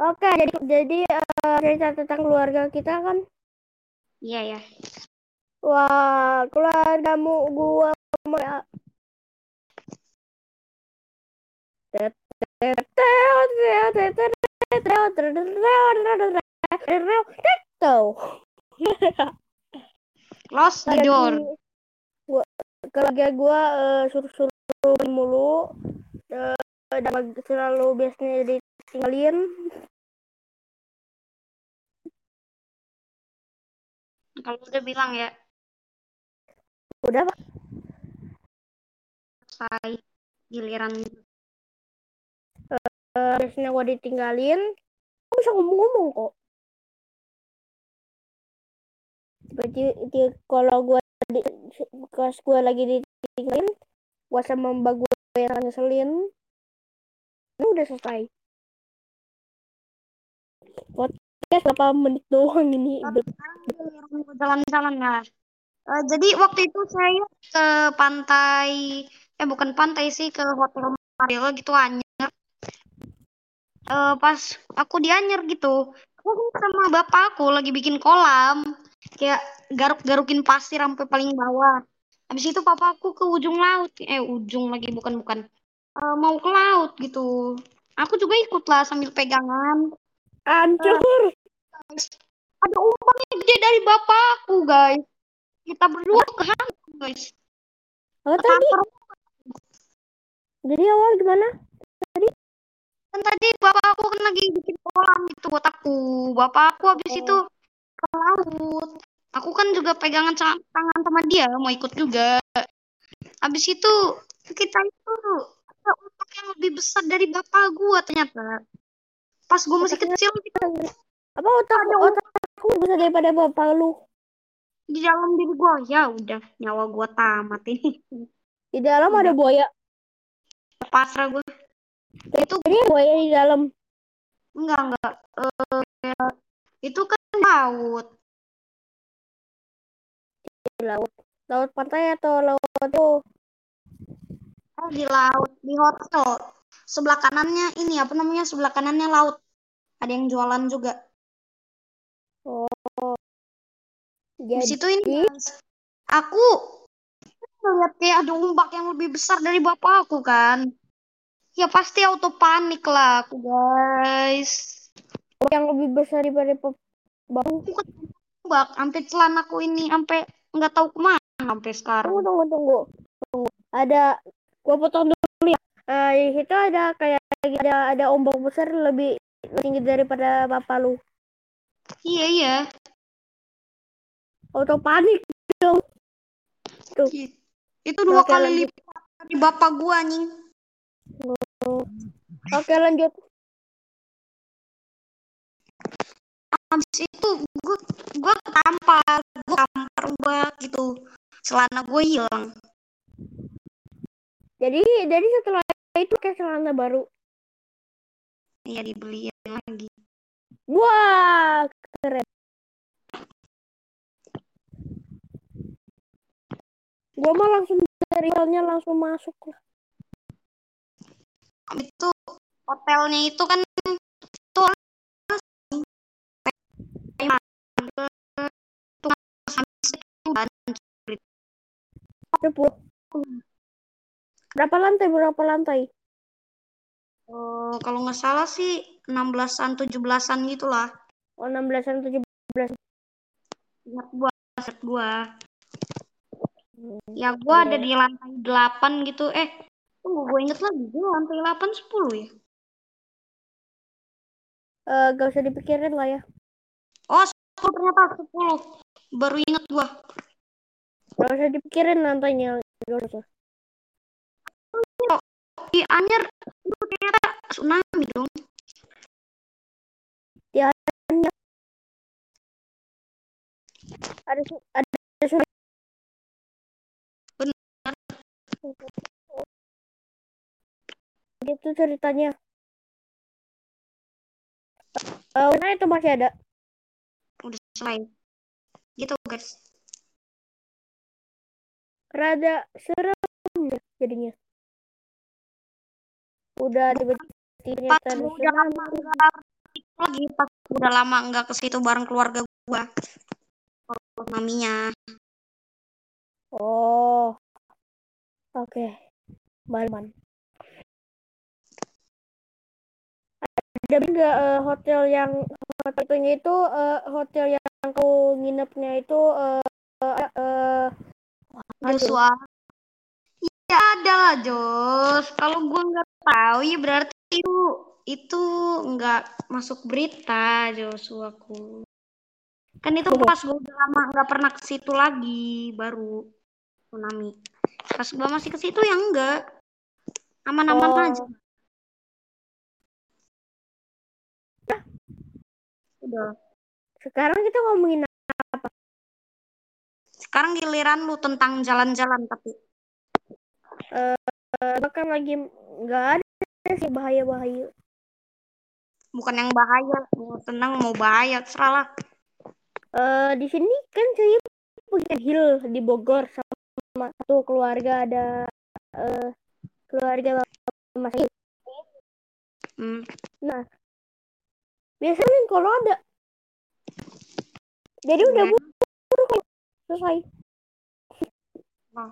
Oke, jadi jadi uh, cerita tentang keluarga kita kan? Iya ya. Wah, keluargamu gua Close the door. Gua, keluarga gua uh, suruh-suruh mulu. Uh, selalu biasanya ditinggalin. Kalau udah bilang ya. Udah, Pak. Selesai giliran uh, biasanya gue ditinggalin gue bisa ngomong-ngomong kok berarti kalau gue di kelas gue lagi ditinggalin gue sama mbak gue yang ngeselin ini udah selesai. Podcast berapa menit doang ini? Jalan-jalan ya. Uh, jadi waktu itu saya ke pantai eh bukan pantai sih ke hotel Mario gitu hanya uh, pas aku dianyer gitu aku sama bapak aku lagi bikin kolam. Kayak garuk-garukin pasir sampai paling bawah. Habis itu papa aku ke ujung laut. Eh ujung lagi bukan bukan uh, mau ke laut gitu. Aku juga ikut lah sambil pegangan. Hancur. Uh, ada umpan yang gede dari bapakku guys. Kita berdua ke guys. Apa tadi. jadi awal gimana? Tadi? Kan tadi bapak aku kan lagi bikin kolam itu buat aku bapak aku habis oh. itu ke laut. Aku kan juga pegangan tangan sama dia mau ikut juga. Habis itu kita itu yang lebih besar dari bapak gua ternyata. Pas gua masih Otaknya, kecil apa? Otak aku besar daripada bapak lu? Di dalam diri gua ya udah nyawa gua tamat ini. Di dalam udah. ada buaya? Pasrah gua. Itu ini buaya di dalam? Enggak enggak. Uh, itu kan laut. Di laut. Laut pantai atau laut tuh oh, di laut di hotel sebelah kanannya ini apa namanya sebelah kanannya laut ada yang jualan juga oh jadi di situ ini aku melihat kayak ada ombak yang lebih besar dari bapak aku kan Ya pasti auto panik lah aku guys. Yang lebih besar daripada bang. Bak, sampai celanaku ini sampai nggak tahu ke mana sampai sekarang. Tunggu tunggu tunggu. tunggu. Ada gua potong dulu ya. Uh, di situ ada kayak ada ada ombak besar lebih tinggi daripada bapak lu. Iya iya. Auto panik dong. Tuh. Itu dua kali lipat dari bapak gua anjing. Oke lanjut. Habis itu gue gue tampar, gue tampar gue gitu. Celana gue hilang. Jadi jadi setelah itu kayak celana baru. Iya dibeliin lagi. Wah keren. Gue mah langsung dari langsung masuk lah itu hotelnya itu kan itu berapa lantai berapa lantai uh, kalau nggak salah sih 16-an 17-an gitulah oh 16-an 17 ingat gua set gua ya gua yeah. ada di lantai 8 gitu eh Tunggu, gue inget lagi. Gue lantai 8, 10 ya? Uh, gak usah dipikirin lah ya. Oh, 10 ternyata 10. Baru inget gue. Gak usah dipikirin lantainya. Gak usah. Di Anyer, itu ternyata tsunami dong. Di Anyer. Ada, ada tsunami. Benar gitu ceritanya uh, mana itu masih ada udah selesai gitu guys rada serem jadinya udah tiba-tiba pas udah lama tsunami. nggak lagi pas udah lama nggak ke situ bareng keluarga gua. Tsunami-nya Oh, oke, Balman. Ada nggak eh, hotel yang hotel itunya itu eh, hotel yang kau nginepnya itu eh, eh, aduh, Joshua iya ada lah Jos. Kalau gua nggak tahu ya berarti itu itu nggak masuk berita Joshuaku kan itu pas gua udah lama nggak pernah ke situ lagi baru tsunami. Pas gua masih ke situ ya enggak aman-aman Oh. aja. Udah. Sekarang kita ngomongin sekarang giliran lu tentang jalan-jalan tapi eh, bahkan lagi nggak ada sih bahaya-bahaya. bukan yang bahaya mau tenang mau bahaya terserah lah Eh, di sini kan saya punya hill di Bogor sama satu keluarga ada eh, keluarga Mas hmm. Nah, biasanya kalau ada. Jadi udah Iya. bu selesai. Oh.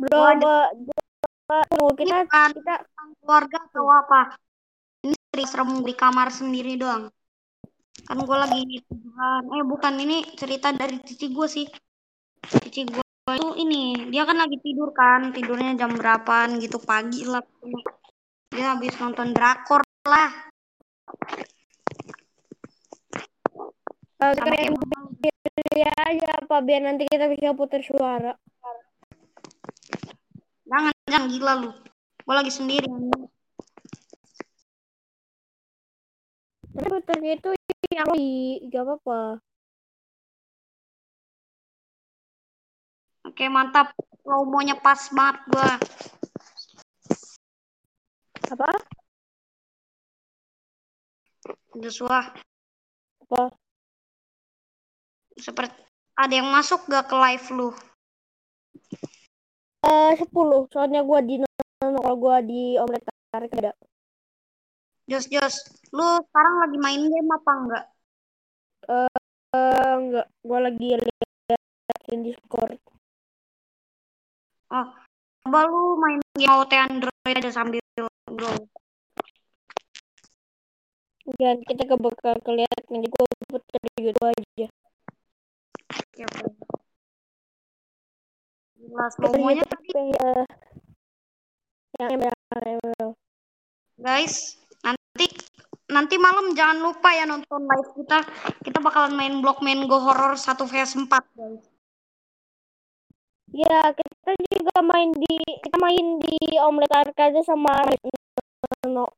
Eh, tunggu kita bukan kita keluarga atau apa? Ini cerita serem di kamar sendiri doang. Kan gue lagi tiduran eh bukan ini cerita dari cici gue sih. Cici gue itu ini dia kan lagi tidur kan. Tidurnya jam berapaan gitu pagi lah. Dia habis nonton drakor lah. Kita kayak ya aja apa biar nanti kita bisa putar suara. Jangan gila lu gue lagi sendiri Tapi putarnya itu yang di gak apa-apa. oke mantap promonya pas banget gue Apa? Joshua Apa? seperti ada yang masuk gak ke live lu Eh, 10. Soalnya gua di kalau gua di omelet tarik ada. Jos Jos lu sekarang lagi main game apa enggak Eh, enggak, gua lagi liatin Discord. Oh, coba lu main game OT Android aja sambil ngobrol. Dan kita gak bakal kelihatan gua putar di YouTube aja. Ya, Gila, Putar slow-monya YouTube eh, yang guys. Nanti nanti malam jangan lupa ya nonton live kita. Kita bakalan main blok main Go Horror 1 vs 4, guys. Ya, kita juga main di kita main di omelet arcade sama no.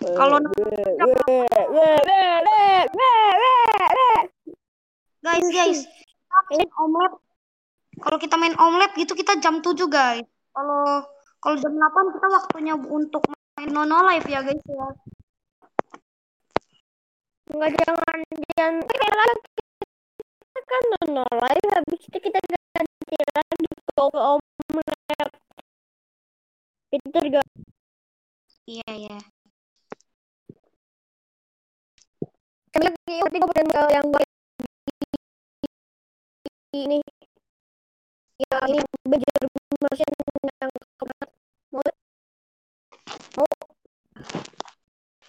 Kalau Guys, guys. Kita main omelet. Kalau kita main omelet gitu kita jam 7, guys. Kalau kalau jam 8 kita waktunya untuk main nono live ya, guys ya. Enggak jangan jangan kita kan no live habis itu kita ganti lagi ke omelet. Itu juga Iya, iya. lagi tiga persen yang gue ini ya ini belajar mesin yang mau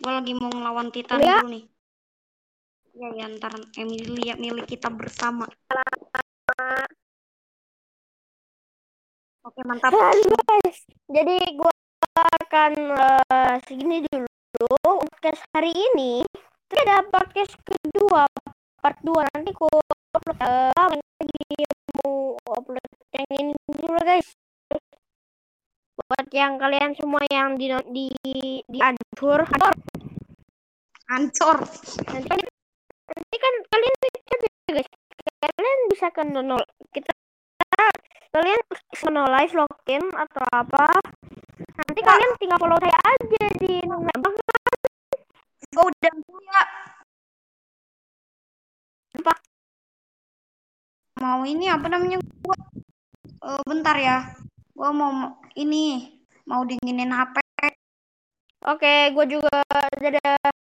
Gue lagi mau ngelawan Titan Ya. dulu nih. Ya, ya ntar Emily ya milik kita bersama. Oke, mantap. Guys, jadi gue akan eh, segini dulu podcast hari ini. Terus ada podcast kedua, part 2 nanti ku upload eh, lagi mau upload yang ini dulu guys. Buat yang kalian semua yang di di di Anchor, Anchor, Ancor. nanti nanti kan kalian bisa guys, kalian bisa kan nol kita kalian sono live login atau apa nanti kalian tinggal follow saya aja di gampang Gue udah punya. Mau ini apa namanya? Gua, eh, bentar ya. Gue mau ini mau dinginin HP. Oke, gue juga dadah.